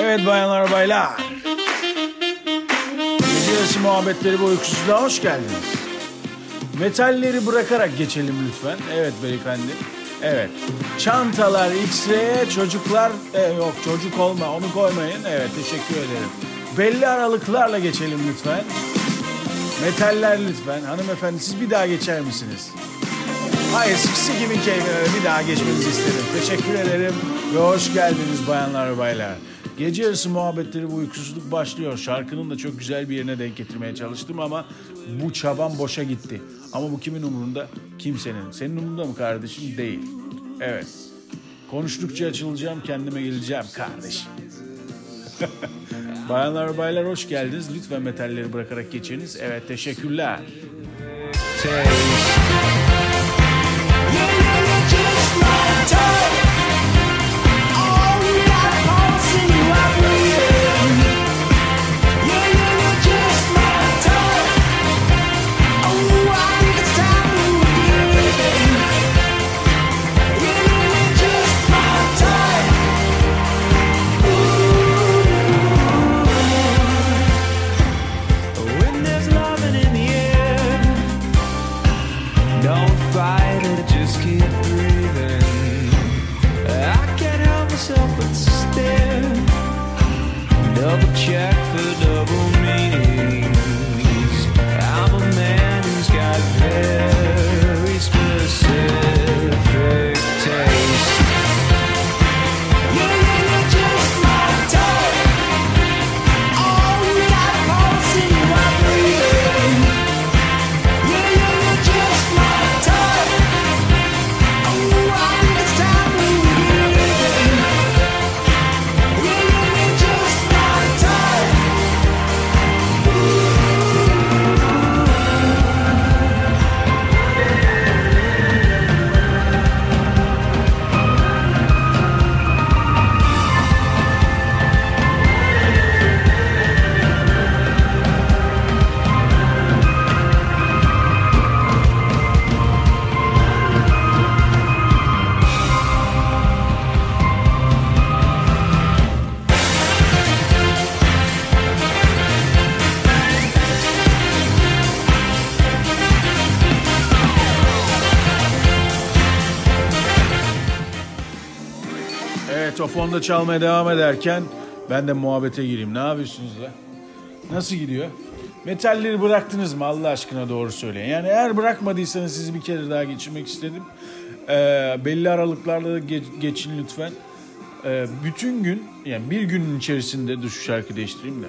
Evet bayanlar baylar. Gece yarısı muhabbetleri bu uykusuzluğa hoş geldiniz. Metalleri bırakarak geçelim lütfen. Evet beyefendi. Evet. Çantalar X-ray, çocuklar... E, yok çocuk olma onu koymayın. Evet teşekkür ederim. Belli aralıklarla geçelim lütfen. Metaller lütfen. Hanımefendi siz bir daha geçer misiniz? Hayır, sikimin keyfine bir daha geçmenizi isterim. Teşekkür ederim ve hoş geldiniz bayanlar ve baylar. Gece yarısı muhabbetleri bu uykusuzluk başlıyor. Şarkının da çok güzel bir yerine denk getirmeye çalıştım ama bu çabam boşa gitti. Ama bu kimin umurunda? Kimsenin. Senin umurunda mı kardeşim? Değil. Evet. Konuştukça açılacağım, kendime geleceğim kardeşim. Bayanlar ve baylar hoş geldiniz. Lütfen metalleri bırakarak geçiniz. Evet teşekkürler. time. Fonda çalmaya devam ederken ben de muhabbete gireyim. Ne yapıyorsunuz la? Nasıl gidiyor? Metalleri bıraktınız mı Allah aşkına doğru söyleyin. Yani eğer bırakmadıysanız sizi bir kere daha geçirmek istedim. Ee, belli aralıklarla da ge- geçin lütfen. Ee, bütün gün yani bir günün içerisinde dur şu şarkı değiştireyim de.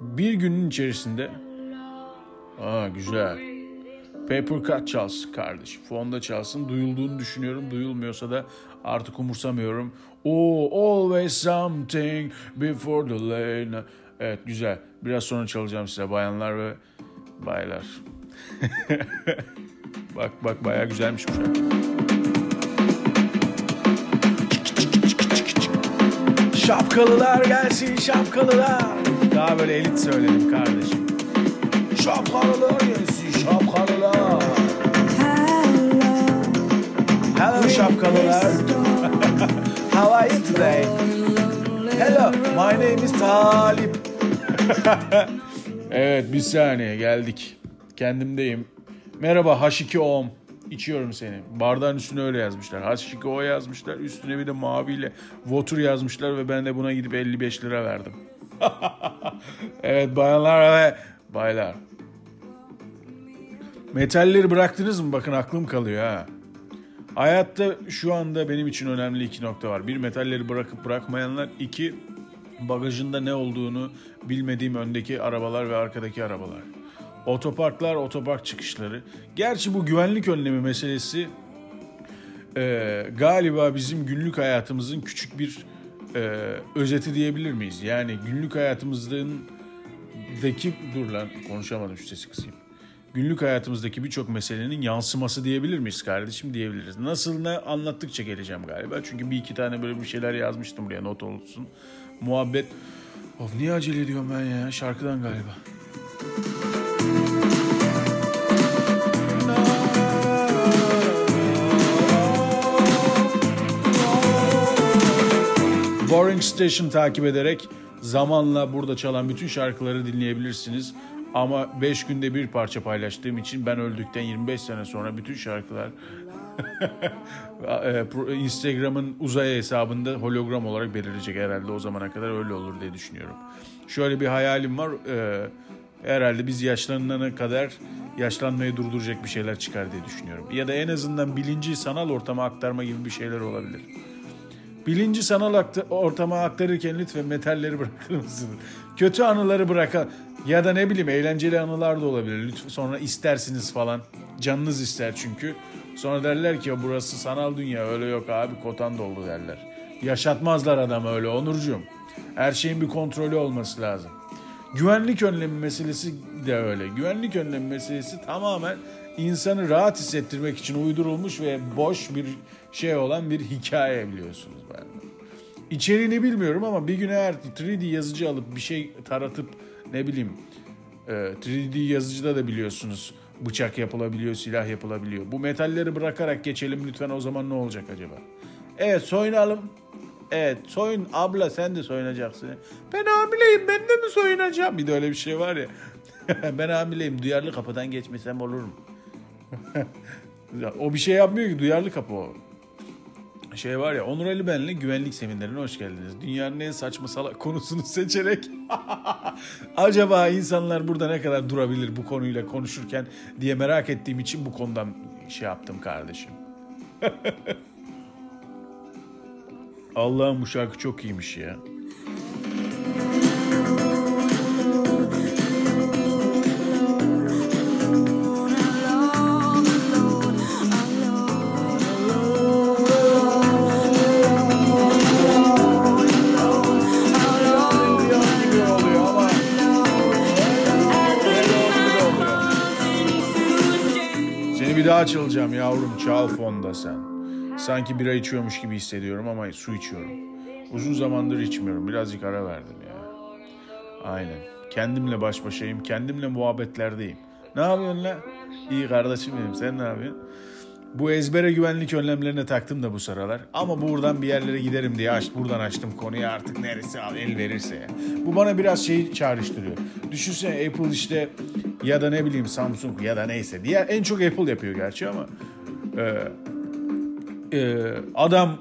Bir günün içerisinde Aa güzel. Paper Cut çalsın kardeşim. Fonda çalsın. Duyulduğunu düşünüyorum. Duyulmuyorsa da artık umursamıyorum. Oh, always something before the lane. Evet güzel. Biraz sonra çalacağım size bayanlar ve baylar. bak bak bayağı güzelmiş bu şarkı. Şapkalılar gelsin şapkalılar. Daha böyle elit söyledim kardeşim. Şapkalılar gelsin şapkalılar. Hello şapkalılar. How are you today? Hello, my name is Talip. evet, bir saniye geldik. Kendimdeyim. Merhaba H2O'm. İçiyorum seni. Bardağın üstüne öyle yazmışlar. H2O yazmışlar. Üstüne bir de maviyle Water yazmışlar ve ben de buna gidip 55 lira verdim. evet bayanlar ve baylar. Metalleri bıraktınız mı? Bakın aklım kalıyor ha. Hayatta şu anda benim için önemli iki nokta var. Bir metalleri bırakıp bırakmayanlar. iki bagajında ne olduğunu bilmediğim öndeki arabalar ve arkadaki arabalar. Otoparklar, otopark çıkışları. Gerçi bu güvenlik önlemi meselesi e, galiba bizim günlük hayatımızın küçük bir e, özeti diyebilir miyiz? Yani günlük hayatımızdaki dur lan konuşamadım şu sesi kısayım günlük hayatımızdaki birçok meselenin yansıması diyebilir miyiz kardeşim diyebiliriz. Nasıl ne anlattıkça geleceğim galiba. Çünkü bir iki tane böyle bir şeyler yazmıştım buraya not olsun. Muhabbet. Of niye acele ediyorum ben ya şarkıdan galiba. Boring Station takip ederek zamanla burada çalan bütün şarkıları dinleyebilirsiniz. Ama 5 günde bir parça paylaştığım için ben öldükten 25 sene sonra bütün şarkılar Instagram'ın uzay hesabında hologram olarak belirleyecek herhalde o zamana kadar öyle olur diye düşünüyorum. Şöyle bir hayalim var. e, herhalde biz yaşlanana kadar yaşlanmayı durduracak bir şeyler çıkar diye düşünüyorum. Ya da en azından bilinci sanal ortama aktarma gibi bir şeyler olabilir. Bilinci sanal ortama aktarırken lütfen metalleri bırakır mısınız? Kötü anıları bırakın. Ya da ne bileyim eğlenceli anılar da olabilir. Lütfen sonra istersiniz falan. Canınız ister çünkü. Sonra derler ki burası sanal dünya öyle yok abi kotan doldu derler. Yaşatmazlar adamı öyle Onurcuğum. Her şeyin bir kontrolü olması lazım. Güvenlik önlemi meselesi de öyle. Güvenlik önlemi meselesi tamamen insanı rahat hissettirmek için uydurulmuş ve boş bir şey olan bir hikaye biliyorsunuz. İçeriğini bilmiyorum ama bir gün eğer 3D yazıcı alıp bir şey taratıp ne bileyim e, 3D yazıcıda da biliyorsunuz bıçak yapılabiliyor, silah yapılabiliyor. Bu metalleri bırakarak geçelim lütfen o zaman ne olacak acaba? Evet soyunalım. Evet soyun abla sen de soyunacaksın. Ben hamileyim ben de mi soyunacağım? Bir de öyle bir şey var ya. ben hamileyim duyarlı kapıdan geçmesem olur mu? O bir şey yapmıyor ki duyarlı kapı o. Şey var ya Onur Ali Ben'le güvenlik seminerine hoş geldiniz. Dünyanın en saçma salak konusunu seçerek acaba insanlar burada ne kadar durabilir bu konuyla konuşurken diye merak ettiğim için bu konudan şey yaptım kardeşim. Allah'ım bu şarkı çok iyiymiş ya. Çalacağım yavrum çal fonda sen. Sanki bira içiyormuş gibi hissediyorum ama su içiyorum. Uzun zamandır içmiyorum. Birazcık ara verdim ya. Aynen. Kendimle baş başayım. Kendimle muhabbetlerdeyim. Ne yapıyorsun lan? İyi kardeşim benim. Sen ne yapıyorsun? Bu ezbere güvenlik önlemlerine taktım da bu sıralar. Ama buradan bir yerlere giderim diye aç, buradan açtım konuyu artık neresi al el verirse. Bu bana biraz şey çağrıştırıyor. Düşünsene Apple işte ya da ne bileyim Samsung ya da neyse. Diğer en çok Apple yapıyor gerçi ama e, e, adam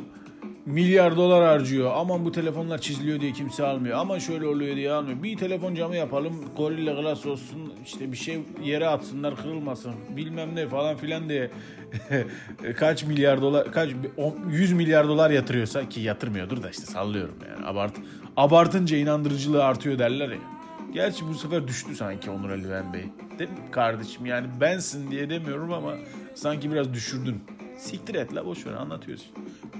milyar dolar harcıyor. Aman bu telefonlar çiziliyor diye kimse almıyor. Aman şöyle oluyor diye almıyor. Bir telefon camı yapalım. Gorilla Glass olsun. işte bir şey yere atsınlar kırılmasın. Bilmem ne falan filan diye kaç milyar dolar kaç on- 100 milyar dolar yatırıyorsa ki yatırmıyordur da işte sallıyorum yani. Abart abartınca inandırıcılığı artıyor derler ya. Gerçi bu sefer düştü sanki Onur Ali Ben Bey. Değil mi kardeşim? Yani bensin diye demiyorum ama sanki biraz düşürdün. Siktir et la boş ver anlatıyoruz.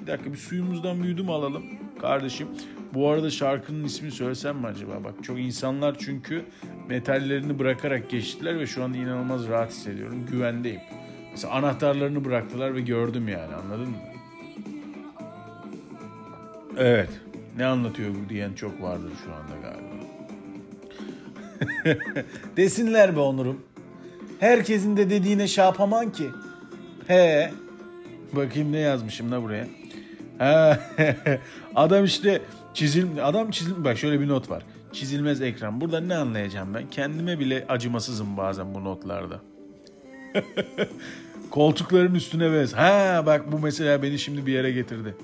Bir dakika bir suyumuzdan bir yudum alalım kardeşim. Bu arada şarkının ismini söylesem mi acaba? Bak çok insanlar çünkü metallerini bırakarak geçtiler ve şu anda inanılmaz rahat hissediyorum. Güvendeyim. Mesela anahtarlarını bıraktılar ve gördüm yani anladın mı? Evet. Ne anlatıyor bu diyen çok vardır şu anda galiba. Desinler be Onur'um. Herkesin de dediğine şey yapaman ki. He. Bakayım ne yazmışım da buraya. Ha. adam işte çizil adam çizil bak şöyle bir not var. Çizilmez ekran. Burada ne anlayacağım ben? Kendime bile acımasızım bazen bu notlarda. Koltukların üstüne bez. Ha bak bu mesela beni şimdi bir yere getirdi.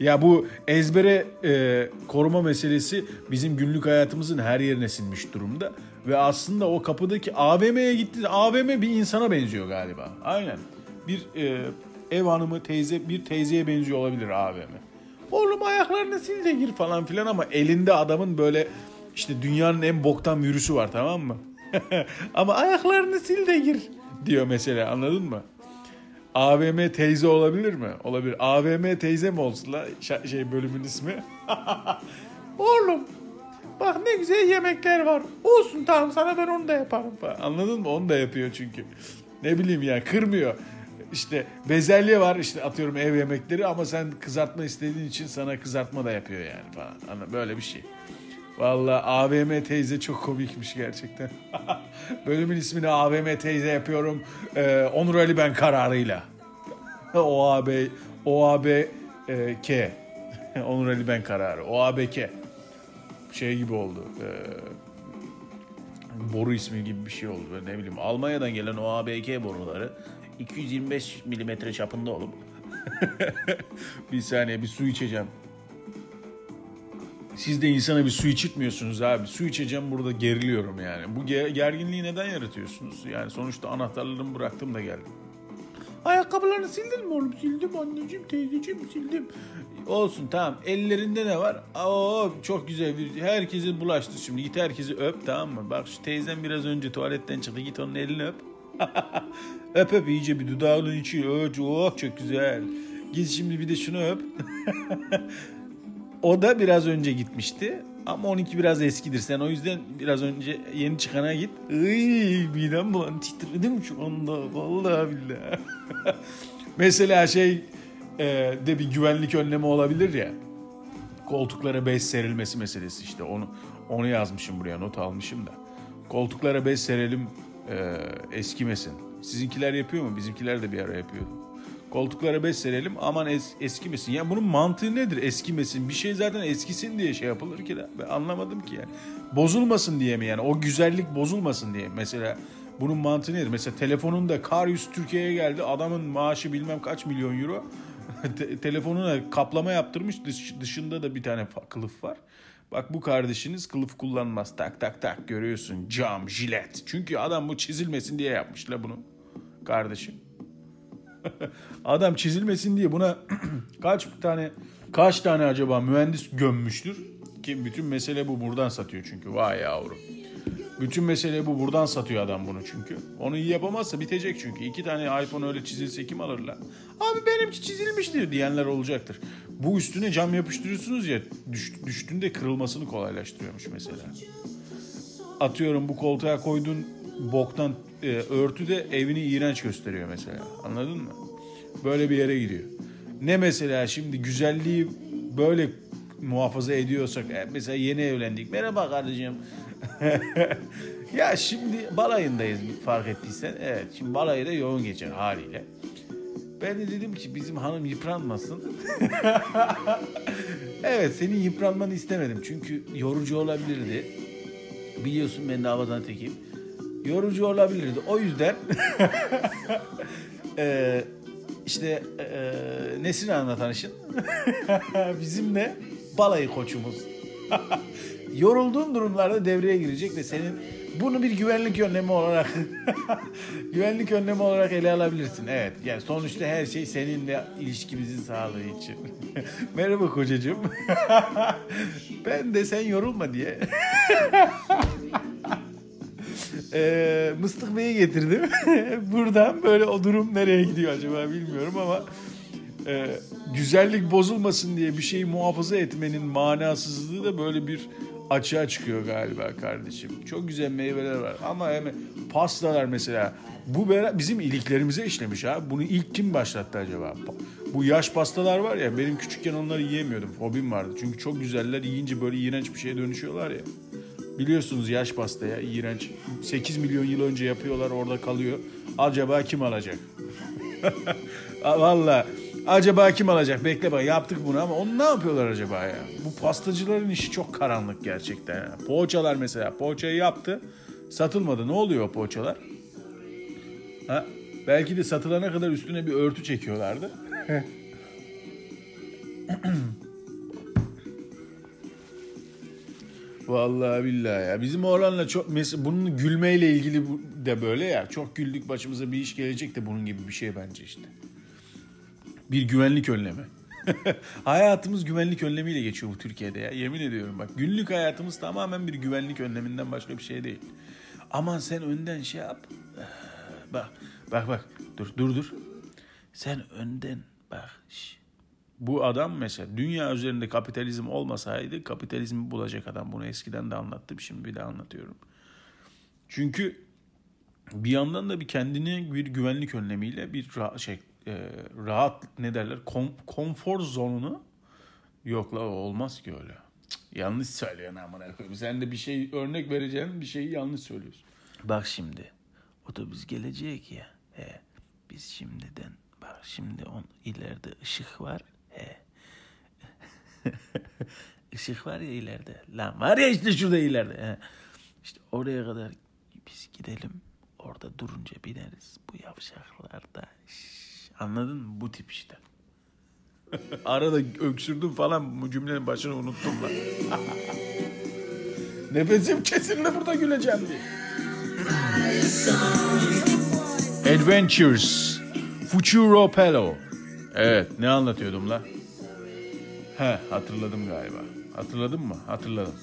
Ya bu ezbere e, koruma meselesi bizim günlük hayatımızın her yerine sinmiş durumda. Ve aslında o kapıdaki AVM'ye gitti. AVM bir insana benziyor galiba. Aynen. Bir e, ev hanımı teyze bir teyzeye benziyor olabilir AVM. Oğlum ayaklarını sil de gir falan filan ama elinde adamın böyle işte dünyanın en boktan virüsü var tamam mı? ama ayaklarını sil de gir diyor mesela anladın mı? AVM teyze olabilir mi? Olabilir. AVM teyze mi olsun la şey bölümün ismi? Oğlum bak ne güzel yemekler var. Olsun tamam sana ben onu da yaparım falan. Anladın mı? Onu da yapıyor çünkü. Ne bileyim ya kırmıyor. İşte bezelye var işte atıyorum ev yemekleri ama sen kızartma istediğin için sana kızartma da yapıyor yani falan. Böyle bir şey. Vallahi AVM teyze çok komikmiş gerçekten. Bölümün ismini AVM teyze yapıyorum. Ee, Onur Ali ben kararıyla. OAB OAB e. Onur Ali Ben kararı. OABK. Şey gibi oldu. Ee, boru ismi gibi bir şey oldu. Böyle ne bileyim Almanya'dan gelen OABK boruları 225 milimetre çapında olup bir saniye bir su içeceğim. Siz de insana bir su içitmiyorsunuz abi. Su içeceğim burada geriliyorum yani. Bu ger- gerginliği neden yaratıyorsunuz? Yani sonuçta anahtarlarımı bıraktım da geldim. Ayakkabılarını sildin mi oğlum? Sildim anneciğim, teyzeciğim sildim. Olsun tamam. Ellerinde ne var? Oo çok güzel. Herkesi bulaştır şimdi. Git herkesi öp tamam mı? Bak şu teyzem biraz önce tuvaletten çıktı. Git onun elini öp. öp öp iyice bir dudağının içi. Oh çok güzel. Git şimdi bir de şunu öp. O da biraz önce gitmişti. Ama onunki biraz eskidir. Sen o yüzden biraz önce yeni çıkana git. Iy, midem bulan titredim şu anda. Vallahi billahi. Mesela şey e, de bir güvenlik önlemi olabilir ya. Koltuklara bez serilmesi meselesi işte. Onu onu yazmışım buraya not almışım da. Koltuklara bez serelim e, eskimesin. Sizinkiler yapıyor mu? Bizimkiler de bir ara yapıyordu. Koltuklara bez serelim aman es, eskimesin. Ya bunun mantığı nedir eskimesin? Bir şey zaten eskisin diye şey yapılır ki. Ben anlamadım ki yani. Bozulmasın diye mi yani? O güzellik bozulmasın diye. Mesela bunun mantığı nedir? Mesela telefonunda Karyus Türkiye'ye geldi. Adamın maaşı bilmem kaç milyon euro. Te- telefonuna kaplama yaptırmış. Dış- dışında da bir tane kılıf var. Bak bu kardeşiniz kılıf kullanmaz. Tak tak tak görüyorsun. Cam, jilet. Çünkü adam bu çizilmesin diye yapmış la bunu. Kardeşim. Adam çizilmesin diye buna kaç tane kaç tane acaba mühendis gömmüştür? Ki bütün mesele bu buradan satıyor çünkü. Vay yavrum. Bütün mesele bu buradan satıyor adam bunu çünkü. Onu iyi yapamazsa bitecek çünkü. İki tane iPhone öyle çizilse kim alır lan? Abi benimki çizilmiştir diyenler olacaktır. Bu üstüne cam yapıştırıyorsunuz ya düş, düştüğünde kırılmasını kolaylaştırıyormuş mesela. Atıyorum bu koltuğa koyduğun boktan e, örtü de evini iğrenç gösteriyor mesela. Anladın mı? Böyle bir yere gidiyor. Ne mesela şimdi güzelliği böyle muhafaza ediyorsak e, mesela yeni evlendik. Merhaba kardeşim. ya şimdi balayındayız fark ettiysen. Evet şimdi balayı da yoğun geçer haliyle. Ben de dedim ki bizim hanım yıpranmasın. evet senin yıpranmanı istemedim. Çünkü yorucu olabilirdi. Biliyorsun ben de havadan tekiyim. Yorucu olabilirdi. O yüzden eee, işte eee Nesin Hanım'la tanışın. Bizimle balayı koçumuz. Yorulduğun durumlarda devreye girecek ve senin bunu bir güvenlik önlemi olarak güvenlik önlemi olarak ele alabilirsin. Evet. Yani sonuçta her şey seninle ilişkimizin sağlığı için. Merhaba kocacığım. ben de sen yorulma diye Ee, Mıstık Bey'i getirdim. Buradan böyle o durum nereye gidiyor acaba bilmiyorum ama e, güzellik bozulmasın diye bir şeyi muhafaza etmenin manasızlığı da böyle bir açığa çıkıyor galiba kardeşim. Çok güzel meyveler var ama hemen pastalar mesela bu bizim iliklerimize işlemiş ha. Bunu ilk kim başlattı acaba? Bu yaş pastalar var ya benim küçükken onları yiyemiyordum. Fobim vardı. Çünkü çok güzeller yiyince böyle iğrenç bir şeye dönüşüyorlar ya. Biliyorsunuz yaş pastaya iğrenç. 8 milyon yıl önce yapıyorlar orada kalıyor. Acaba kim alacak? Valla acaba kim alacak? Bekle bak yaptık bunu ama onu ne yapıyorlar acaba ya? Bu pastacıların işi çok karanlık gerçekten. Ya. Poğaçalar mesela. Poğaçayı yaptı. Satılmadı. Ne oluyor o poğaçalar? Ha? Belki de satılana kadar üstüne bir örtü çekiyorlardı. Vallahi billahi ya. Bizim oğlanla çok mesela bunun gülmeyle ilgili de böyle ya. Çok güldük başımıza bir iş gelecek de bunun gibi bir şey bence işte. Bir güvenlik önlemi. Hayatımız güvenlik önlemiyle geçiyor bu Türkiye'de ya. Yemin ediyorum bak. Günlük hayatımız tamamen bir güvenlik önleminden başka bir şey değil. Aman sen önden şey yap. Bak bak bak. Dur dur dur. Sen önden bak. şş. Bu adam mesela dünya üzerinde kapitalizm olmasaydı kapitalizmi bulacak adam. Bunu eskiden de anlattım şimdi bir daha anlatıyorum. Çünkü bir yandan da bir kendine bir güvenlik önlemiyle bir rahat, şey, e, rahat ne derler kom- konfor zonunu yok la o olmaz ki öyle. Cık, yanlış söylüyorsun amına koyayım. Sen de bir şey örnek vereceksin bir şeyi yanlış söylüyorsun. Bak şimdi otobüs gelecek ya. He, biz şimdiden bak şimdi on ileride ışık var. He. Işık var ya ileride. Lan var ya işte şurada ileride. He. İşte oraya kadar biz gidelim. Orada durunca bineriz. Bu yavşaklarda. Şş, anladın mı? Bu tip işte. Arada öksürdüm falan bu cümlenin başını unuttum lan. Nefesim kesildi burada güleceğim diye. Adventures. Futuro Pello. Evet ne anlatıyordum la? He hatırladım galiba. Hatırladın mı? Hatırladım.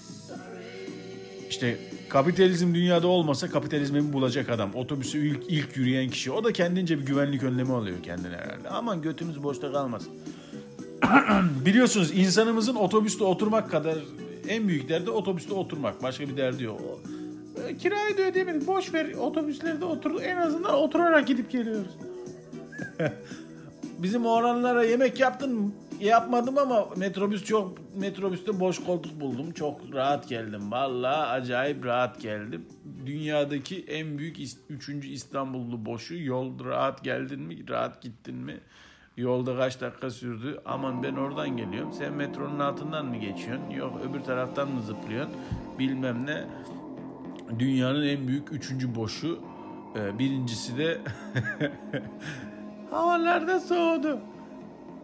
İşte kapitalizm dünyada olmasa kapitalizmi bulacak adam. Otobüsü ilk, ilk yürüyen kişi. O da kendince bir güvenlik önlemi alıyor kendine herhalde. Aman götümüz boşta kalmasın. Biliyorsunuz insanımızın otobüste oturmak kadar en büyük derdi otobüste oturmak. Başka bir derdi yok. E, kirayı da ödeyemedik. Boş ver otobüslerde otur. En azından oturarak gidip geliyoruz. Bizim oğlanlara yemek yaptın? Yapmadım ama metrobüs çok metrobüste boş koltuk buldum. Çok rahat geldim. Vallahi acayip rahat geldim. Dünyadaki en büyük 3. İstanbullu boşu yol rahat geldin mi? Rahat gittin mi? Yolda kaç dakika sürdü? Aman ben oradan geliyorum. Sen metronun altından mı geçiyorsun? Yok öbür taraftan mı zıplıyorsun? Bilmem ne. Dünyanın en büyük üçüncü boşu. Ee, Birincisi de havalarda soğudu.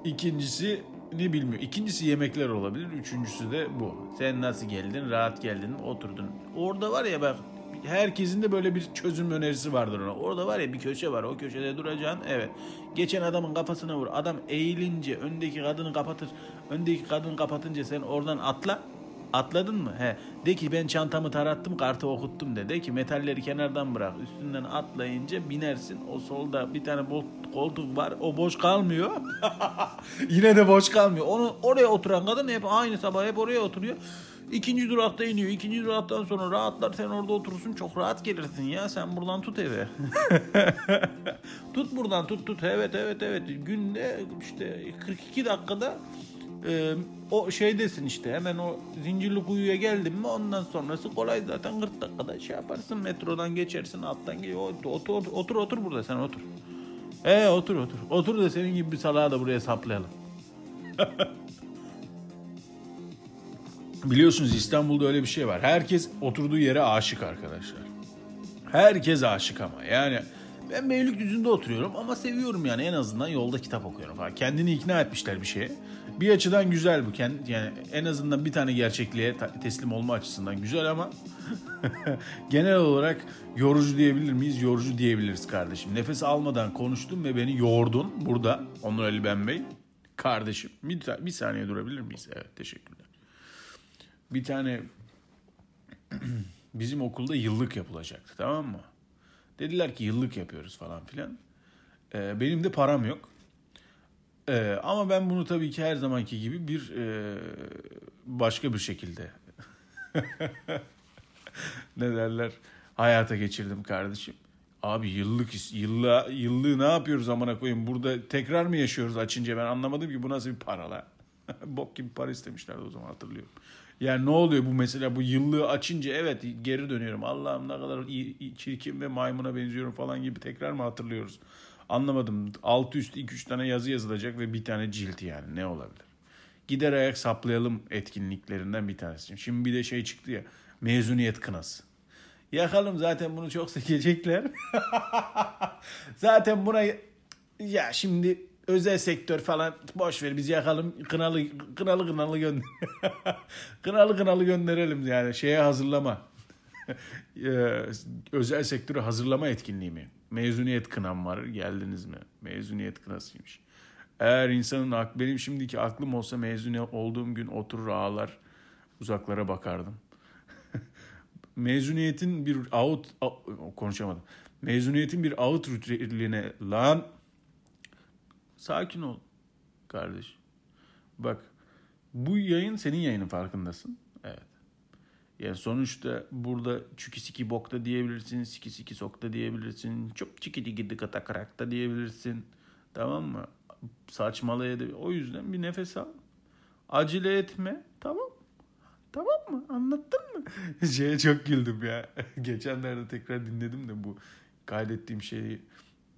İkincisi ne bilmiyor. İkincisi yemekler olabilir. Üçüncüsü de bu. Sen nasıl geldin? Rahat geldin mi? Oturdun. Orada var ya bak herkesin de böyle bir çözüm önerisi vardır ona. Orada var ya bir köşe var. O köşede duracaksın. Evet. Geçen adamın kafasına vur. Adam eğilince öndeki kadını kapatır. Öndeki kadını kapatınca sen oradan atla. Atladın mı? He. De ki ben çantamı tarattım kartı okuttum de. De ki metalleri kenardan bırak. Üstünden atlayınca binersin. O solda bir tane koltuk var. O boş kalmıyor. Yine de boş kalmıyor. Onu oraya oturan kadın hep aynı sabah hep oraya oturuyor. İkinci durakta iniyor. İkinci duraktan sonra rahatlar sen orada oturursun. Çok rahat gelirsin ya. Sen buradan tut eve. tut buradan tut tut. Evet evet evet. Günde işte 42 dakikada e, o şeydesin işte hemen o zincirli kuyuya geldin mi ondan sonrası kolay zaten 40 dakikada şey yaparsın metrodan geçersin alttan geliyor otur otur otur, otur burada sen otur. E otur otur. Otur da senin gibi bir salağı da buraya saplayalım. Biliyorsunuz İstanbul'da öyle bir şey var. Herkes oturduğu yere aşık arkadaşlar. Herkes aşık ama. Yani ben Beylikdüzü'nde oturuyorum ama seviyorum yani en azından yolda kitap okuyorum falan. Kendini ikna etmişler bir şeye. Bir açıdan güzel bu. Kendi, yani en azından bir tane gerçekliğe teslim olma açısından güzel ama genel olarak yorucu diyebilir miyiz? Yorucu diyebiliriz kardeşim. Nefes almadan konuştun ve beni yordun burada. Onur Ali Ben Bey. Kardeşim bir, bir saniye durabilir miyiz? Evet teşekkürler. Bir tane bizim okulda yıllık yapılacaktı tamam mı? Dediler ki yıllık yapıyoruz falan filan. Ee, benim de param yok. Ee, ama ben bunu tabii ki her zamanki gibi bir e, başka bir şekilde ne derler hayata geçirdim kardeşim. Abi yıllık yıllığa, yıllığı ne yapıyoruz amına koyayım? Burada tekrar mı yaşıyoruz açınca ben anlamadım ki bu nasıl bir para la. Bok gibi para istemişlerdi o zaman hatırlıyorum. Yani ne oluyor bu mesela bu yıllığı açınca evet geri dönüyorum. Allah'ım ne kadar iyi, çirkin ve maymuna benziyorum falan gibi tekrar mı hatırlıyoruz? Anlamadım. Altı üstü 2-3 tane yazı yazılacak ve bir tane cilt yani ne olabilir? Gider ayak saplayalım etkinliklerinden bir tanesi. Şimdi bir de şey çıktı ya mezuniyet kınası. Yakalım zaten bunu çok sekecekler. zaten buna ya şimdi özel sektör falan boş ver biz yakalım kınalı kınalı kınalı gönder kınalı kınalı gönderelim yani şeye hazırlama Ee, özel sektörü hazırlama etkinliği mi mezuniyet kınam var. Geldiniz mi? Mezuniyet kınasıymış. Eğer insanın ak benim şimdiki aklım olsa mezun olduğum gün oturur ağlar uzaklara bakardım. Mezuniyetin bir out, konuşamadım. Mezuniyetin bir out rutiline lan. Sakin ol kardeş. Bak bu yayın senin yayının farkındasın. Yani sonuçta burada çüki siki bokta diyebilirsin, siki siki sokta diyebilirsin, çok çiki diki dıka takarakta diyebilirsin. Tamam mı? Saçmalayabilir. O yüzden bir nefes al. Acele etme. Tamam. Tamam mı? Anlattın mı? Şeye çok güldüm ya. Geçenlerde tekrar dinledim de bu kaydettiğim şeyi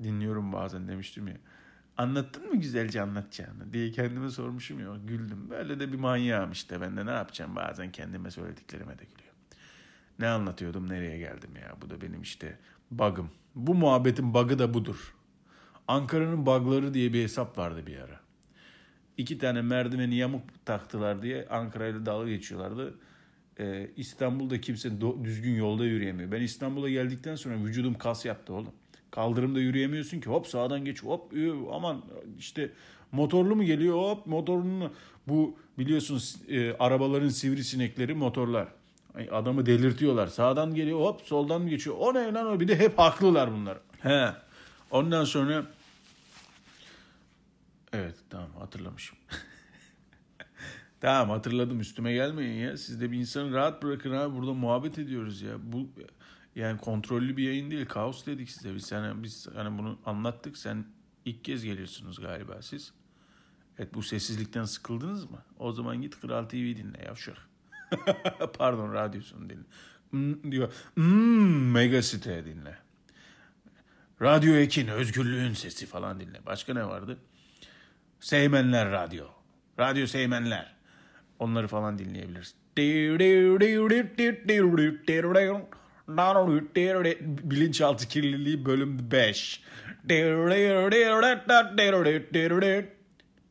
dinliyorum bazen demiştim ya Anlattın mı güzelce anlatacağını diye kendime sormuşum ya. Güldüm. Böyle de bir manyağım işte. Ben de ne yapacağım bazen kendime söylediklerime de gülüyorum. Ne anlatıyordum nereye geldim ya. Bu da benim işte bug'ım. Bu muhabbetin bug'ı da budur. Ankara'nın bug'ları diye bir hesap vardı bir ara. İki tane merdiveni yamuk taktılar diye Ankara'yla dalga geçiyorlardı. Ee, İstanbul'da kimse düzgün yolda yürüyemiyor. Ben İstanbul'a geldikten sonra vücudum kas yaptı oğlum. Kaldırımda yürüyemiyorsun ki. Hop sağdan geç. Hop aman işte motorlu mu geliyor? Hop motorlu bu biliyorsunuz e, arabaların sivrisinekleri motorlar. Adamı delirtiyorlar. Sağdan geliyor hop soldan geçiyor. O ne lan o bir de hep haklılar bunlar. He. Ondan sonra Evet tamam hatırlamışım. tamam hatırladım üstüme gelmeyin ya. Siz de bir insanı rahat bırakın abi. Burada muhabbet ediyoruz ya. Bu yani kontrollü bir yayın değil. Kaos dedik size. Biz hani, biz hani bunu anlattık. Sen ilk kez geliyorsunuz galiba siz. Evet bu sessizlikten sıkıldınız mı? O zaman git Kral TV dinle yavşak. Pardon radyosunu dinle. Hmm, diyor. Hmm, Megasite dinle. Radyo Ekin, özgürlüğün sesi falan dinle. Başka ne vardı? Seymenler Radyo. Radyo Seymenler. Onları falan dinleyebilirsin. Bilinçaltı kirliliği bölüm 5.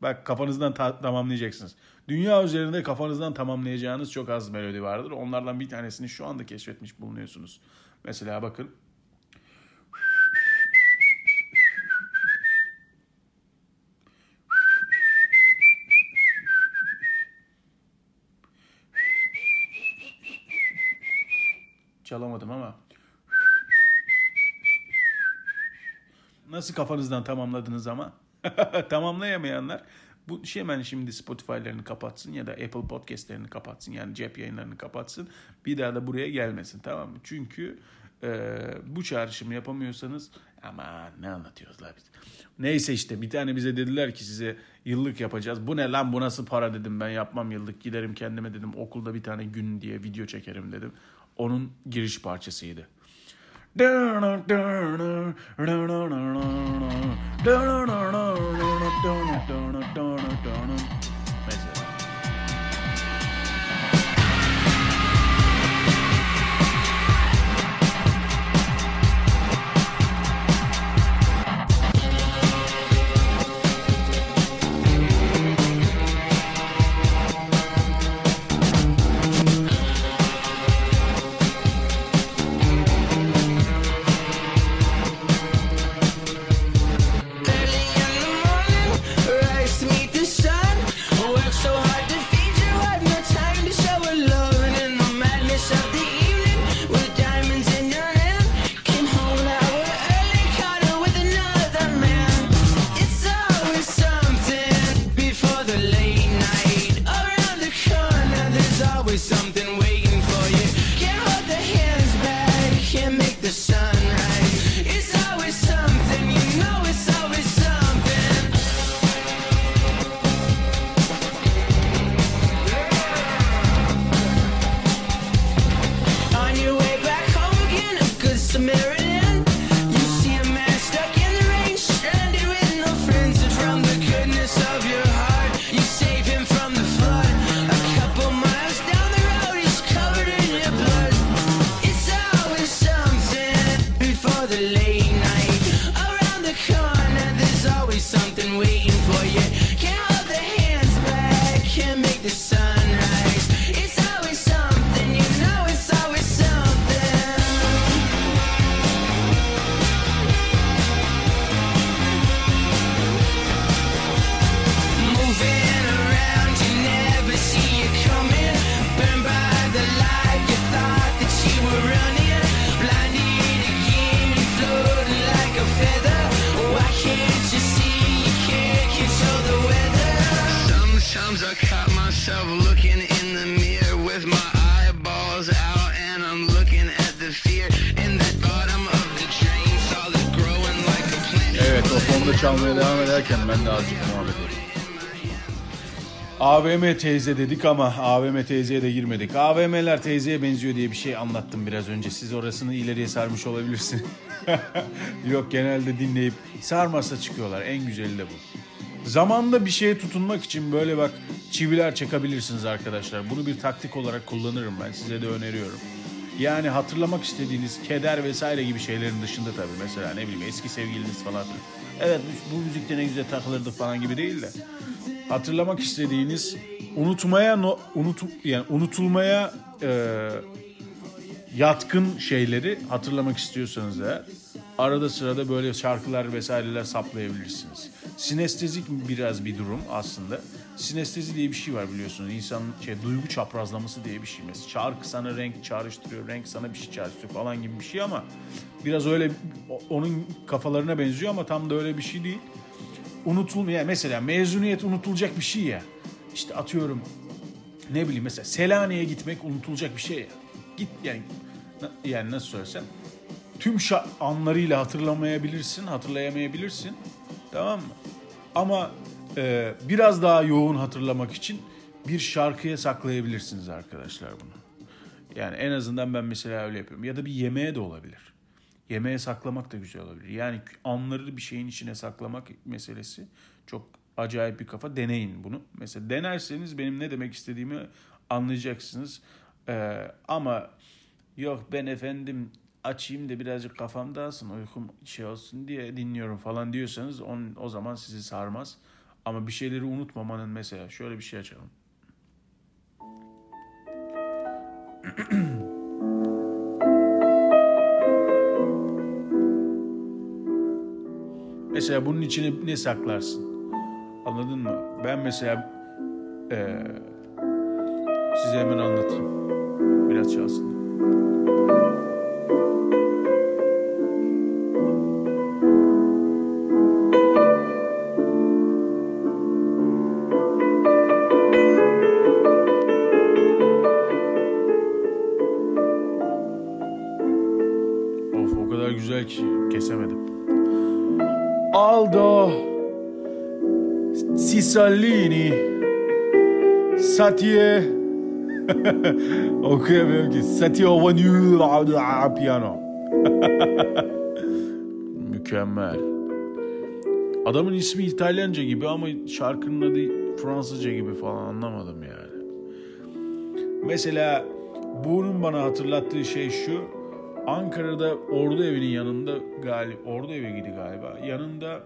Bak kafanızdan ta- tamamlayacaksınız. Dünya üzerinde kafanızdan tamamlayacağınız çok az melodi vardır. Onlardan bir tanesini şu anda keşfetmiş bulunuyorsunuz. Mesela bakın. Çalamadım ama. Nasıl kafanızdan tamamladınız ama? Tamamlayamayanlar bu şey hemen şimdi Spotify'larını kapatsın ya da Apple Podcast'lerini kapatsın yani cep yayınlarını kapatsın. Bir daha da buraya gelmesin tamam mı? Çünkü e, bu çağrışımı yapamıyorsanız ama ne anlatıyoruz la biz. Neyse işte bir tane bize dediler ki size yıllık yapacağız. Bu ne lan bu nasıl para dedim ben yapmam yıllık giderim kendime dedim okulda bir tane gün diye video çekerim dedim. Onun giriş parçasıydı. AVM teyze dedik ama AVM teyzeye de girmedik. AVM'ler teyzeye benziyor diye bir şey anlattım biraz önce. Siz orasını ileriye sarmış olabilirsiniz. Yok genelde dinleyip sarmasa çıkıyorlar. En güzeli de bu. Zamanda bir şeye tutunmak için böyle bak çiviler çakabilirsiniz arkadaşlar. Bunu bir taktik olarak kullanırım ben. Size de öneriyorum. Yani hatırlamak istediğiniz keder vesaire gibi şeylerin dışında tabii. Mesela ne bileyim eski sevgiliniz falan. Evet bu müzikte ne güzel takılırdı falan gibi değil de. Hatırlamak istediğiniz unutmaya no- unutu yani unutulmaya e, yatkın şeyleri hatırlamak istiyorsanız eğer arada sırada böyle şarkılar vesaireler saplayabilirsiniz. Sinestezik biraz bir durum aslında. Sinestezi diye bir şey var biliyorsunuz. İnsanın şey, duygu çaprazlaması diye bir şey. Mesela şarkı sana renk çağrıştırıyor, renk sana bir şey çağrıştırıyor falan gibi bir şey ama biraz öyle onun kafalarına benziyor ama tam da öyle bir şey değil. Unutulmuyor. Mesela mezuniyet unutulacak bir şey ya. İşte atıyorum ne bileyim mesela Selanik'e gitmek unutulacak bir şey ya. Git yani yani nasıl söylesem tüm anlarıyla hatırlamayabilirsin, hatırlayamayabilirsin. Tamam mı? Ama e, biraz daha yoğun hatırlamak için bir şarkıya saklayabilirsiniz arkadaşlar bunu. Yani en azından ben mesela öyle yapıyorum. Ya da bir yemeğe de olabilir. Yemeğe saklamak da güzel olabilir. Yani anları bir şeyin içine saklamak meselesi çok acayip bir kafa. Deneyin bunu. Mesela denerseniz benim ne demek istediğimi anlayacaksınız. Ee, ama yok ben efendim açayım da birazcık kafam dağılsın uykum şey olsun diye dinliyorum falan diyorsanız on, o zaman sizi sarmaz. Ama bir şeyleri unutmamanın mesela şöyle bir şey açalım. Mesela bunun içine ne saklarsın? Anladın mı? Ben mesela eee, size hemen anlatayım. Biraz çalsın. Cisalini Satye okuyamıyorum ki Satye Ovanyu Piano Mükemmel Adamın ismi İtalyanca gibi ama şarkının adı Fransızca gibi falan anlamadım yani. Mesela bunun bana hatırlattığı şey şu. Ankara'da Ordu Evi'nin yanında galip Ordu Evi gidi galiba. Yanında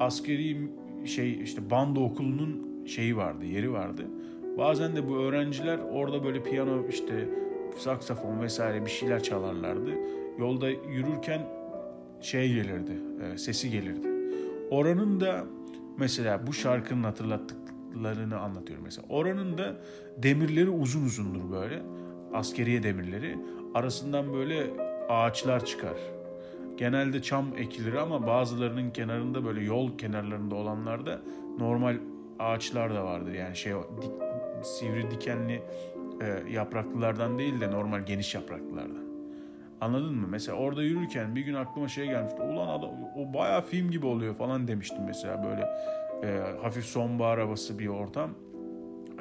askeri şey işte bando okulunun şeyi vardı, yeri vardı. Bazen de bu öğrenciler orada böyle piyano işte saksafon vesaire bir şeyler çalarlardı. Yolda yürürken şey gelirdi, e, sesi gelirdi. Oranın da mesela bu şarkının hatırlattıklarını anlatıyorum mesela. Oranın da demirleri uzun uzundur böyle. Askeriye demirleri. Arasından böyle ağaçlar çıkar. Genelde çam ekilir ama bazılarının kenarında böyle yol kenarlarında olanlarda normal ağaçlar da vardır. Yani şey dik- sivri dikenli e, yapraklılardan değil de normal geniş yapraklılardan. Anladın mı? Mesela orada yürürken bir gün aklıma şey gelmişti. Ulan adam, o bayağı film gibi oluyor falan demiştim mesela böyle e, hafif sonbahar havası bir ortam.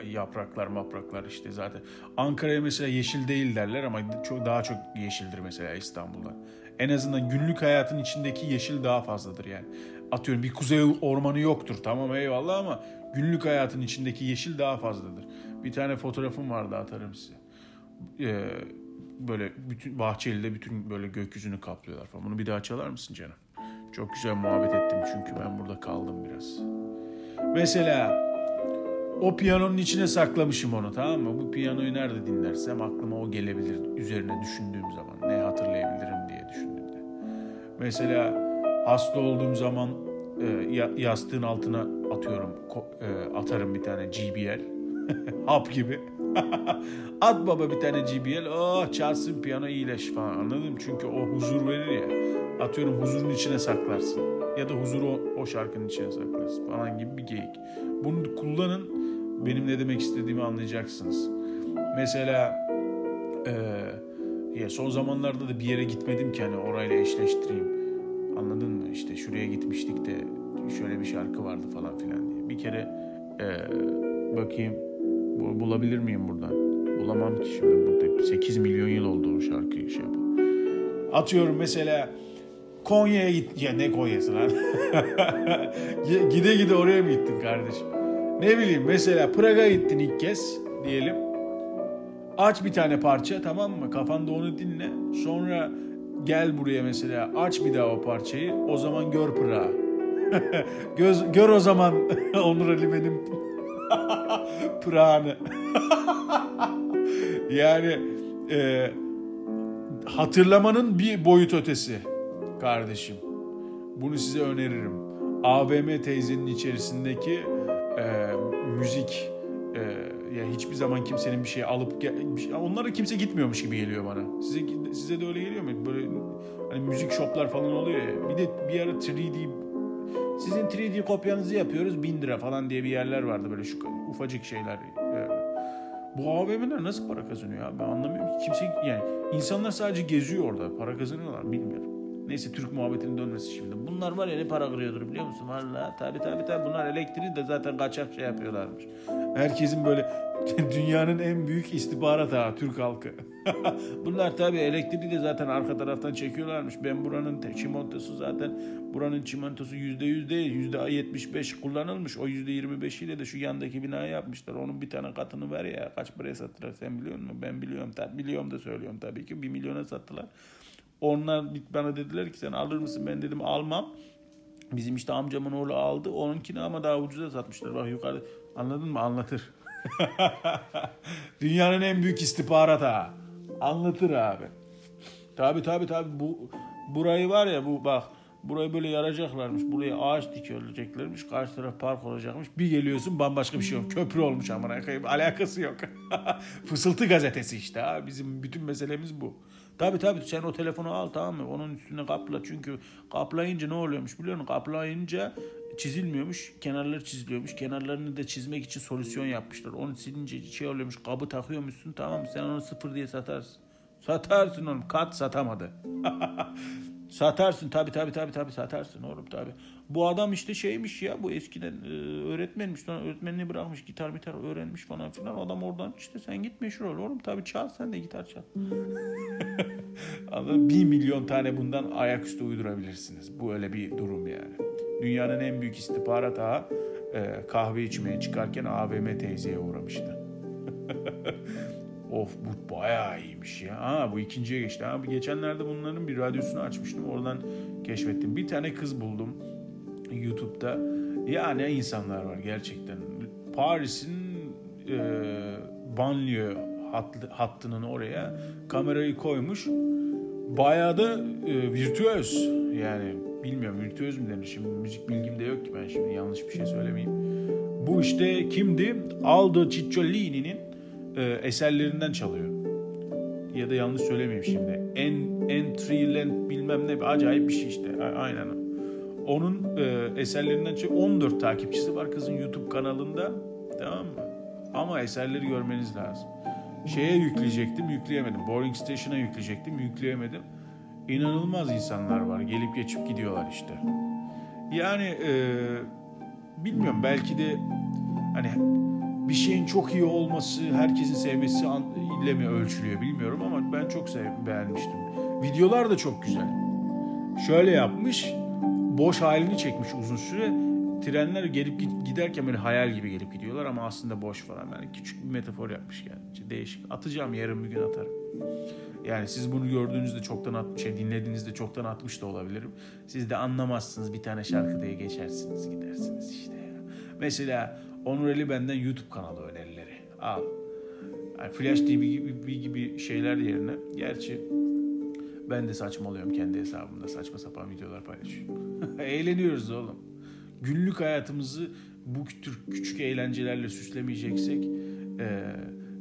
Yapraklar mapraklar işte zaten. Ankara'ya mesela yeşil değil derler ama çok daha çok yeşildir mesela İstanbul'da. En azından günlük hayatın içindeki yeşil daha fazladır yani. Atıyorum bir kuzey ormanı yoktur tamam eyvallah ama günlük hayatın içindeki yeşil daha fazladır. Bir tane fotoğrafım vardı atarım size. Ee, böyle bütün Bahçeli'de bütün böyle gökyüzünü kaplıyorlar falan. Bunu bir daha çalar mısın canım? Çok güzel muhabbet ettim çünkü ben burada kaldım biraz. Mesela o piyanonun içine saklamışım onu tamam mı? Bu piyanoyu nerede dinlersem aklıma o gelebilir üzerine düşündüğüm zaman. Ne hatırlayabilirim. Mesela hasta olduğum zaman e, ya- yastığın altına atıyorum, e, atarım bir tane GBL. Hap gibi. At baba bir tane GBL. Oh çalsın piyano iyileş falan anladın? Çünkü o huzur verir ya. Atıyorum huzurun içine saklarsın. Ya da huzuru o, o şarkının içine saklarsın falan gibi bir geyik. Bunu kullanın. Benim ne demek istediğimi anlayacaksınız. Mesela eee, ya son zamanlarda da bir yere gitmedim ki hani orayla eşleştireyim. Anladın mı? İşte şuraya gitmiştik de şöyle bir şarkı vardı falan filan diye. Bir kere eee, bakayım bu- bulabilir miyim buradan? Bulamam ki şimdi burada 8 milyon yıl oldu o şarkıyı şey yapalım. Atıyorum mesela Konya'ya git. Ya ne Konya'sı lan? gide gide oraya mı gittin kardeşim? Ne bileyim mesela Praga gittin ilk kez diyelim. Aç bir tane parça tamam mı? Kafanda onu dinle. Sonra gel buraya mesela aç bir daha o parçayı. O zaman gör Prag'ı. Göz, gör o zaman Onur Ali benim Prag'ını. yani e, hatırlamanın bir boyut ötesi kardeşim. Bunu size öneririm. AVM teyzenin içerisindeki e, müzik e, ya hiçbir zaman kimsenin bir şey alıp bir şey- onlara kimse gitmiyormuş gibi geliyor bana. Size size de öyle geliyor mu? Böyle hani müzik shoplar falan oluyor ya. Bir de bir ara 3D sizin 3D kopyanızı yapıyoruz 1000 lira falan diye bir yerler vardı böyle şu ufacık şeyler. Bu AVM'ler nasıl para kazanıyor abi ben anlamıyorum ki. Kimse yani insanlar sadece geziyor orada para kazanıyorlar bilmiyorum. Neyse Türk muhabbetinin dönmesi şimdi. Bunlar var ya ne para kırıyordur biliyor musun? Valla tabi tabi tabi bunlar elektriği de zaten kaçak şey yapıyorlarmış. Herkesin böyle dünyanın en büyük istihbarat ağı Türk halkı. bunlar tabi elektriği de zaten arka taraftan çekiyorlarmış. Ben buranın çimentosu zaten buranın çimentosu yüzde yüz değil yüzde yetmiş beş kullanılmış. O yüzde yirmi beşiyle de şu yandaki binayı yapmışlar. Onun bir tane katını ver ya kaç paraya sattılar sen biliyor musun? Ben biliyorum tabi biliyorum da söylüyorum tabii ki bir milyona sattılar. Onlar bana dediler ki sen alır mısın? Ben dedim almam. Bizim işte amcamın oğlu aldı. Onunkini ama daha ucuza satmışlar. Bak yukarıda. Anladın mı? Anlatır. Dünyanın en büyük istihbarat ağı. Anlatır abi. Tabi tabi tabi bu burayı var ya bu bak burayı böyle yaracaklarmış. Buraya ağaç dikileceklermiş. Karşı taraf park olacakmış. Bir geliyorsun bambaşka bir şey yok. Köprü olmuş amına koyayım. Alakası yok. Fısıltı gazetesi işte ha. Bizim bütün meselemiz bu. Tabi tabi sen o telefonu al tamam mı? Onun üstüne kapla. Çünkü kaplayınca ne oluyormuş biliyor musun? Kaplayınca çizilmiyormuş. Kenarları çiziliyormuş. Kenarlarını da çizmek için solüsyon yapmışlar. Onu silince şey oluyormuş. Kabı takıyormuşsun tamam mı? Sen onu sıfır diye satarsın. Satarsın oğlum. Kat satamadı. Satarsın tabi tabi tabi tabi satarsın oğlum tabi. Bu adam işte şeymiş ya bu eskiden e, öğretmenmiş sonra öğretmenliği bırakmış gitar mitar öğrenmiş falan filan. Adam oradan işte sen git meşhur ol oğlum tabi çal sen de gitar çal. Anladın? Bir milyon tane bundan ayaküstü uydurabilirsiniz. Bu öyle bir durum yani. Dünyanın en büyük istihbarat ağı e, kahve içmeye çıkarken AVM teyzeye uğramıştı. Of bu bayağı iyiymiş ya. Ha bu ikinciye geçti. Ha, geçenlerde bunların bir radyosunu açmıştım. Oradan keşfettim. Bir tane kız buldum YouTube'da. Ya ne insanlar var gerçekten. Paris'in e, banliyö hat, hattının oraya kamerayı koymuş. Bayağı da e, virtüöz. Yani bilmiyorum virtüöz mü denir şimdi müzik bilgim de yok ki ben şimdi yanlış bir şey söylemeyeyim. Bu işte kimdi? Aldo Cicciolini'nin e, eserlerinden çalıyor. Ya da yanlış söylemeyeyim şimdi. En Entryland bilmem ne acayip bir şey işte. A- Aynen. Onun e, eserlerinden çalıyor. 14 takipçisi var kızın YouTube kanalında. Tamam mı? Ama eserleri görmeniz lazım. Şeye yükleyecektim, yükleyemedim. Boring Station'a yükleyecektim, yükleyemedim. İnanılmaz insanlar var. Gelip geçip gidiyorlar işte. Yani e, bilmiyorum belki de hani bir şeyin çok iyi olması, herkesin sevmesi ile mi ölçülüyor bilmiyorum ama ben çok sev beğenmiştim. Videolar da çok güzel. Şöyle yapmış, boş halini çekmiş uzun süre. Trenler gelip giderken böyle hayal gibi gelip gidiyorlar ama aslında boş falan. Yani küçük bir metafor yapmış yani. Değişik. Atacağım yarın bir gün atarım. Yani siz bunu gördüğünüzde çoktan atmış, şey dinlediğinizde çoktan atmış da olabilirim. Siz de anlamazsınız bir tane şarkı diye geçersiniz gidersiniz işte ya. Mesela Onur Ali benden YouTube kanalı önerileri. Al. Yani Flash TV gibi, gibi şeyler yerine. Gerçi ben de saçmalıyorum kendi hesabımda saçma sapan videolar paylaşıyorum. Eğleniyoruz oğlum. Günlük hayatımızı bu tür küçük eğlencelerle süslemeyeceksek e,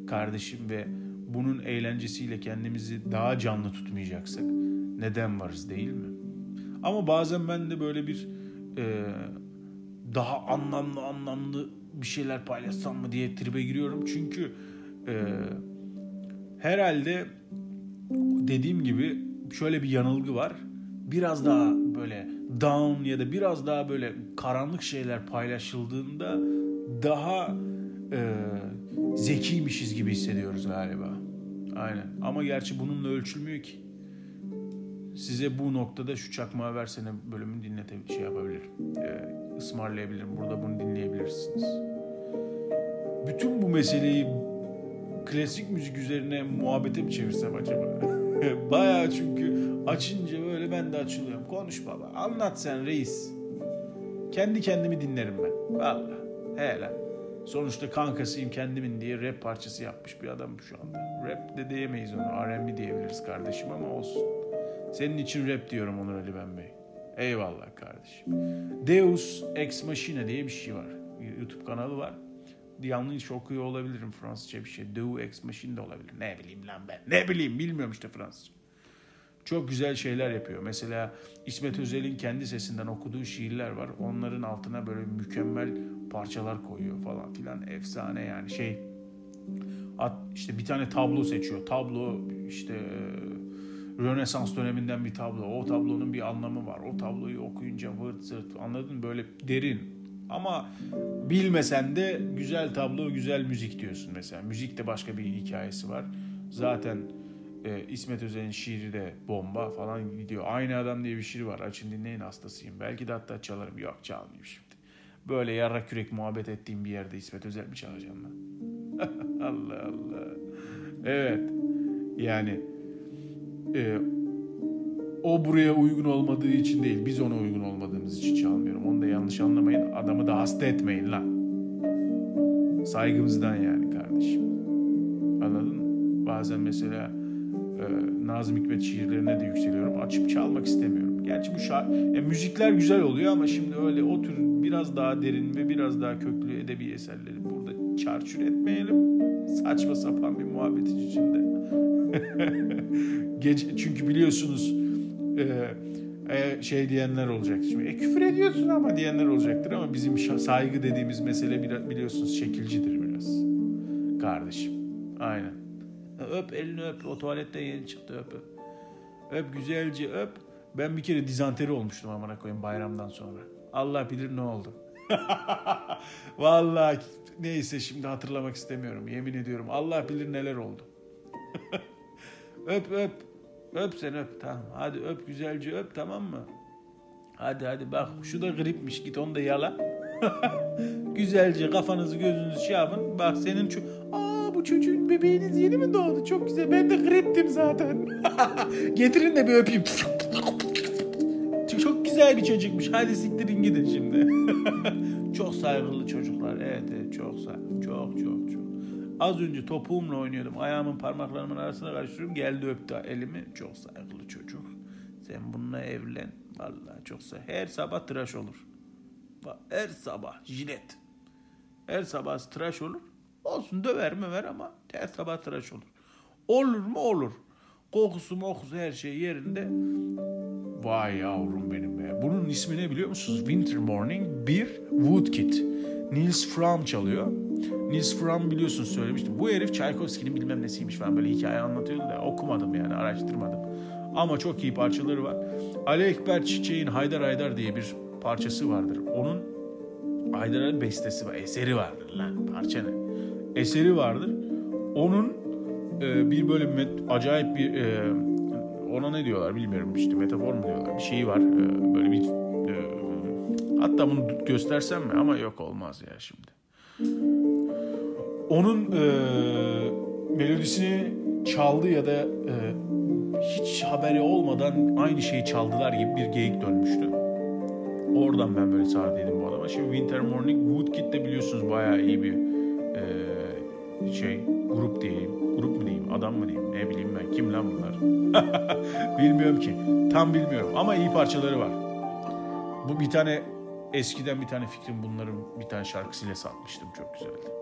kardeşim ve bunun eğlencesiyle kendimizi daha canlı tutmayacaksak neden varız değil mi? Ama bazen ben de böyle bir e, daha anlamlı anlamlı bir şeyler paylaşsam mı diye tribe giriyorum. Çünkü e, herhalde dediğim gibi şöyle bir yanılgı var. Biraz daha böyle down ya da biraz daha böyle karanlık şeyler paylaşıldığında daha e, zekiymişiz gibi hissediyoruz galiba. Aynen. Ama gerçi bununla ölçülmüyor ki. size bu noktada şu çakmağı versene bölümünü dinlete şey yapabilirim. Ee, ısmarlayabilirim. Burada bunu dinleyebilirsiniz. Bütün bu meseleyi klasik müzik üzerine muhabbete mi çevirsem acaba? Bayağı çünkü açınca böyle ben de açılıyorum. Konuş baba. Anlat sen reis. Kendi kendimi dinlerim ben. Valla. Hele. Sonuçta kankasıyım kendimin diye rap parçası yapmış bir adamım şu anda. Rap de diyemeyiz onu. R&B diyebiliriz kardeşim ama olsun. Senin için rap diyorum Onur Ali Ben Bey. Eyvallah kardeşim. Deus Ex Machina diye bir şey var. YouTube kanalı var. Yanlış okuyor olabilirim Fransızca bir şey. Deus Ex Machina da olabilir. Ne bileyim lan ben. Ne bileyim bilmiyorum işte Fransızca. Çok güzel şeyler yapıyor. Mesela İsmet Özel'in kendi sesinden okuduğu şiirler var. Onların altına böyle mükemmel parçalar koyuyor falan filan. Efsane yani şey. At, işte bir tane tablo seçiyor. Tablo işte e, Rönesans döneminden bir tablo. O tablonun bir anlamı var. O tabloyu okuyunca vırt zırt anladın mı? Böyle derin. Ama bilmesen de güzel tablo, güzel müzik diyorsun mesela. Müzikte başka bir hikayesi var. Zaten e, İsmet Özel'in şiiri de bomba falan gidiyor. Aynı Adam diye bir şiir var. Açın dinleyin hastasıyım. Belki de hatta çalarım. Yok çalmayayım şimdi. Böyle yarrak kürek muhabbet ettiğim bir yerde İsmet Özel mi çalacağım lan? Allah Allah. Evet. Yani e, o buraya uygun olmadığı için değil, biz ona uygun olmadığımız için çalmıyorum. Yanlış anlamayın. Adamı da hasta etmeyin lan. Saygımızdan yani kardeşim. Anladın mı? Bazen mesela e, Nazım Hikmet şiirlerine de yükseliyorum. Açıp çalmak istemiyorum. Gerçi bu şa- e, müzikler güzel oluyor ama şimdi öyle o tür biraz daha derin ve biraz daha köklü edebi eserleri burada çarçur etmeyelim. Saçma sapan bir muhabbetin içinde. Gece, çünkü biliyorsunuz e, e, şey diyenler olacak. Şimdi e, küfür ediyorsun ama diyenler olacaktır ama bizim saygı dediğimiz mesele biraz, biliyorsunuz şekilcidir biraz. Kardeşim. Aynen. Öp elini öp. O tuvaletten yeni çıktı öp öp. Öp güzelce öp. Ben bir kere dizanteri olmuştum amına koyayım bayramdan sonra. Allah bilir ne oldu. Vallahi neyse şimdi hatırlamak istemiyorum. Yemin ediyorum Allah bilir neler oldu. öp öp. Öp sen öp tamam. Hadi öp güzelce öp tamam mı? Hadi hadi bak şu da gripmiş git onu da yala. güzelce kafanızı gözünüzü şey yapın. Bak senin ço- Aa bu çocuğun bebeğiniz yeni mi doğdu? Çok güzel. Ben de griptim zaten. Getirin de bir öpeyim. Çok güzel bir çocukmuş. Hadi siktirin gidin şimdi. çok saygılı çocuklar. Evet, evet çok saygılı. Az önce topuğumla oynuyordum. Ayağımın parmaklarımın arasına karıştırıyorum. Geldi öptü elimi. Çok saygılı çocuk. Sen bununla evlen. Vallahi çok saygılı. Her sabah tıraş olur. Her sabah jilet. Her sabah tıraş olur. Olsun döver mi ver ama her sabah tıraş olur. Olur mu olur. Kokusu mokusu her şey yerinde. Vay yavrum benim be. Bunun ismi ne biliyor musunuz? Winter Morning bir Woodkid. Nils Fram çalıyor. Nils Fram biliyorsunuz söylemiştim. Bu herif Tchaikovsky'nin bilmem nesiymiş falan böyle hikaye anlatıyordu da okumadım yani araştırmadım. Ama çok iyi parçaları var. Ali Ekber Çiçek'in Haydar Haydar diye bir parçası vardır. Onun Haydar'ın bestesi var. Eseri vardır lan. Parça ne? Eseri vardır. Onun e, bir böyle met- acayip bir e, ona ne diyorlar bilmiyorum işte metafor mu diyorlar. Bir şeyi var. E, böyle bir e, hatta bunu göstersem mi ama yok olmaz ya şimdi. Onun e, melodisini çaldı ya da e, hiç haberi olmadan aynı şeyi çaldılar gibi bir geyik dönmüştü. Oradan ben böyle sardıydım bu adama. Şimdi Winter Morning Woodkid de biliyorsunuz bayağı iyi bir e, şey grup diyeyim. Grup mu diyeyim, adam mı diyeyim, ne bileyim ben. Kim lan bunlar? bilmiyorum ki. Tam bilmiyorum ama iyi parçaları var. Bu bir tane eskiden bir tane fikrim bunların bir tane şarkısıyla satmıştım. Çok güzeldi.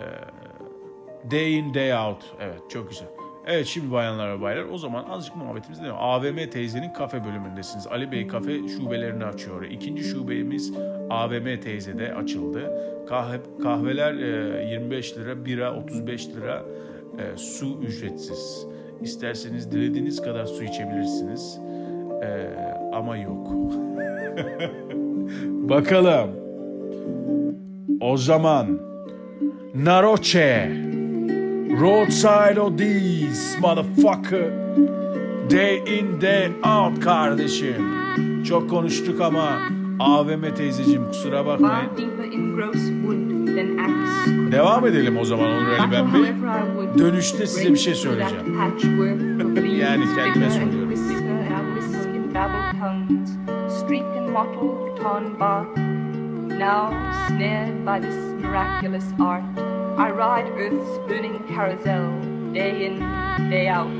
Ee, Day in Day Out. Evet çok güzel. Evet şimdi bayanlar ve baylar o zaman azıcık muhabbetimiz devam. AVM teyzenin kafe bölümündesiniz. Ali Bey kafe şubelerini açıyor. İkinci şubemiz AVM teyzede açıldı. Kahve, kahveler e, 25 lira, bira 35 lira, e, su ücretsiz. İsterseniz dilediğiniz kadar su içebilirsiniz. E, ama yok. Bakalım. O zaman Naroche Roadside Odis motherfucker Day in day out kardeşim. Çok konuştuk ama AVM teyzeciğim kusura bakmayın. Devam edelim o zaman Onur Ali ben bir. Dönüşte size bir şey söyleyeceğim. Yani kendime söylüyorum. Now, snared by this miraculous art, I ride Earth's burning carousel, day in, day out.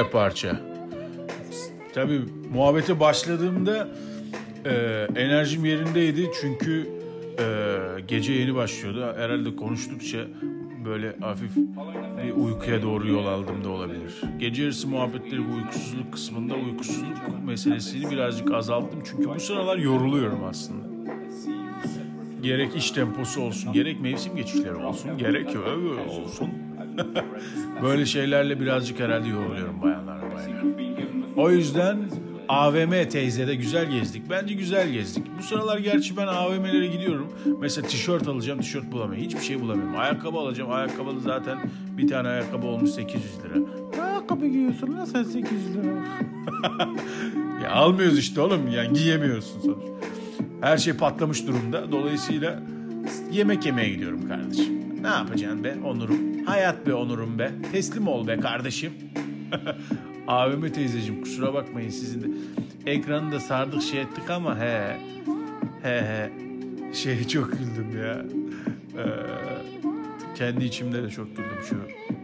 Güzel parça. Tabii muhabbete başladığımda e, enerjim yerindeydi çünkü e, gece yeni başlıyordu. Herhalde konuştukça böyle hafif bir uykuya doğru yol aldım da olabilir. Gece yarısı muhabbetleri bu uykusuzluk kısmında uykusuzluk meselesini birazcık azalttım. Çünkü bu sıralar yoruluyorum aslında. Gerek iş temposu olsun, gerek mevsim geçişleri olsun, gerek öyle olsun. Böyle şeylerle birazcık herhalde yoruluyorum bayanlar baylar. O yüzden AVM teyzede güzel gezdik. Bence güzel gezdik. Bu sıralar gerçi ben AVM'lere gidiyorum. Mesela tişört alacağım, tişört bulamıyorum. Hiçbir şey bulamıyorum. Ayakkabı alacağım. Ayakkabı zaten bir tane ayakkabı olmuş 800 lira. Ne ayakkabı giyiyorsun lan sen 800 lira? ya almıyoruz işte oğlum. Yani giyemiyorsun sonuçta. Her şey patlamış durumda. Dolayısıyla yemek yemeye gidiyorum kardeşim. Ne yapacaksın be onurum? Hayat be onurum be. Teslim ol be kardeşim. AVM teyzeciğim kusura bakmayın sizin de ekranı da sardık şey ettik ama he he he şey çok güldüm ya. Ee, kendi içimde de çok güldüm şu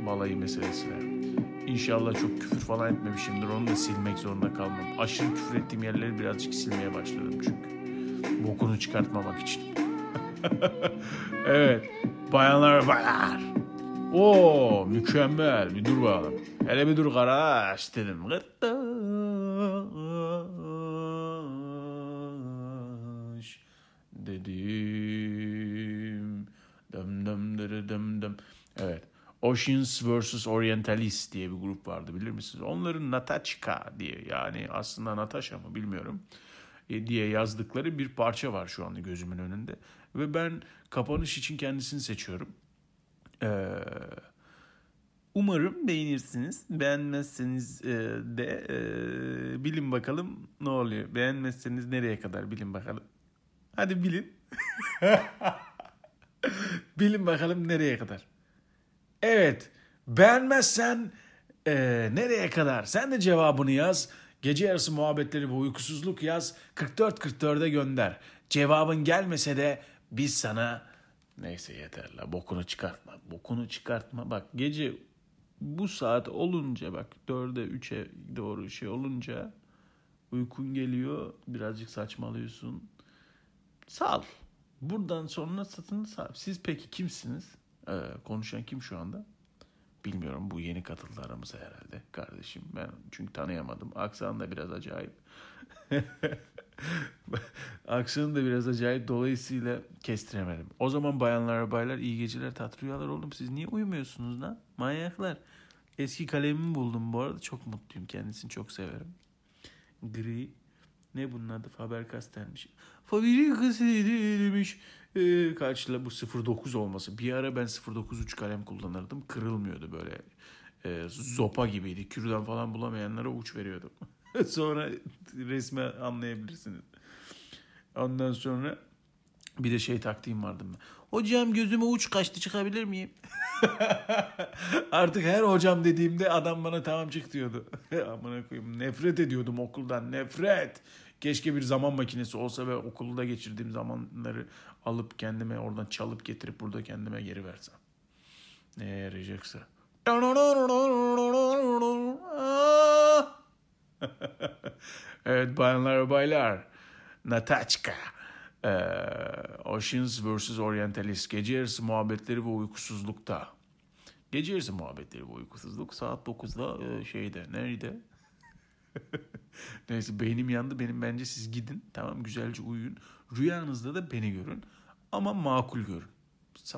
balayı meselesine. İnşallah çok küfür falan etmemişimdir. Onu da silmek zorunda kalmam. Aşırı küfür ettiğim yerleri birazcık silmeye başladım çünkü. Bokunu çıkartmamak için. evet. Bayanlar ve baylar. Oo mükemmel. Bir dur bakalım. Hele bir dur kardeş dedim. Kardeş dedim. Dım dım dırı dım dım. Evet. Oceans vs. Orientalist diye bir grup vardı bilir misiniz? Onların Natachka diye yani aslında Natasha mı bilmiyorum e, diye yazdıkları bir parça var şu anda gözümün önünde. Ve ben kapanış için kendisini seçiyorum. Ee, umarım beğenirsiniz. Beğenmezseniz e, de e, bilin bakalım ne oluyor. Beğenmezseniz nereye kadar bilin bakalım. Hadi bilin. bilin bakalım nereye kadar. Evet. Beğenmezsen e, nereye kadar? Sen de cevabını yaz. Gece yarısı muhabbetleri ve uykusuzluk yaz. 44-44'e gönder. Cevabın gelmese de biz sana neyse yeter la bokunu çıkartma. Bokunu çıkartma. Bak gece bu saat olunca bak 4'e 3'e doğru şey olunca uykun geliyor. Birazcık saçmalıyorsun. Sal. Buradan sonra satın sal. Siz peki kimsiniz? Ee, konuşan kim şu anda? Bilmiyorum bu yeni katıldı aramıza herhalde kardeşim. Ben çünkü tanıyamadım. Aksan da biraz acayip. Aksanı da biraz acayip. Dolayısıyla kestiremedim. O zaman bayanlar baylar iyi geceler tatlı rüyalar oldum. Siz niye uyumuyorsunuz lan? Manyaklar. Eski kalemimi buldum bu arada. Çok mutluyum. Kendisini çok severim. Gri. Ne bunun adı? Faber-Castell'miş. Faber-Castell demiş. Ee, kaçla bu 09 olması. Bir ara ben 09 kalem kullanırdım. Kırılmıyordu böyle. Ee, zopa gibiydi. Kürdan falan bulamayanlara uç veriyordum. sonra resmi anlayabilirsiniz. Ondan sonra bir de şey taktiğim vardı. Ben. Hocam gözüme uç kaçtı çıkabilir miyim? Artık her hocam dediğimde adam bana tamam çık diyordu. Amına koyayım. Nefret ediyordum okuldan. Nefret. Keşke bir zaman makinesi olsa ve okulda geçirdiğim zamanları alıp kendime oradan çalıp getirip burada kendime geri versem. Neye yarayacaksa. evet bayanlar ve baylar. Natachka. Ee, Oceans vs. Orientalist. Gece yarısı muhabbetleri ve uykusuzlukta. Gece yarısı muhabbetleri ve uykusuzluk saat 9'da e, şeyde nerede? Neyse beynim yandı. Benim bence siz gidin. Tamam güzelce uyuyun. Rüyanızda da beni görün. Ama makul görün.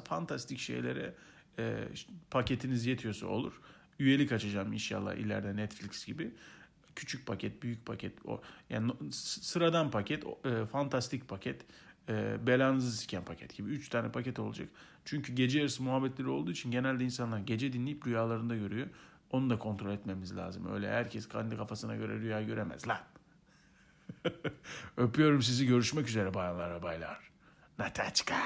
Fantastik şeylere e, paketiniz yetiyorsa olur. Üyelik açacağım inşallah ileride Netflix gibi. Küçük paket, büyük paket, o yani sıradan paket, e, fantastik paket, e, belanızı siken paket gibi. Üç tane paket olacak. Çünkü gece yarısı muhabbetleri olduğu için genelde insanlar gece dinleyip rüyalarında görüyor. Onu da kontrol etmemiz lazım. Öyle herkes kendi kafasına göre rüya göremez lan. Öpüyorum sizi. Görüşmek üzere bayanlar ve baylar. Natachka.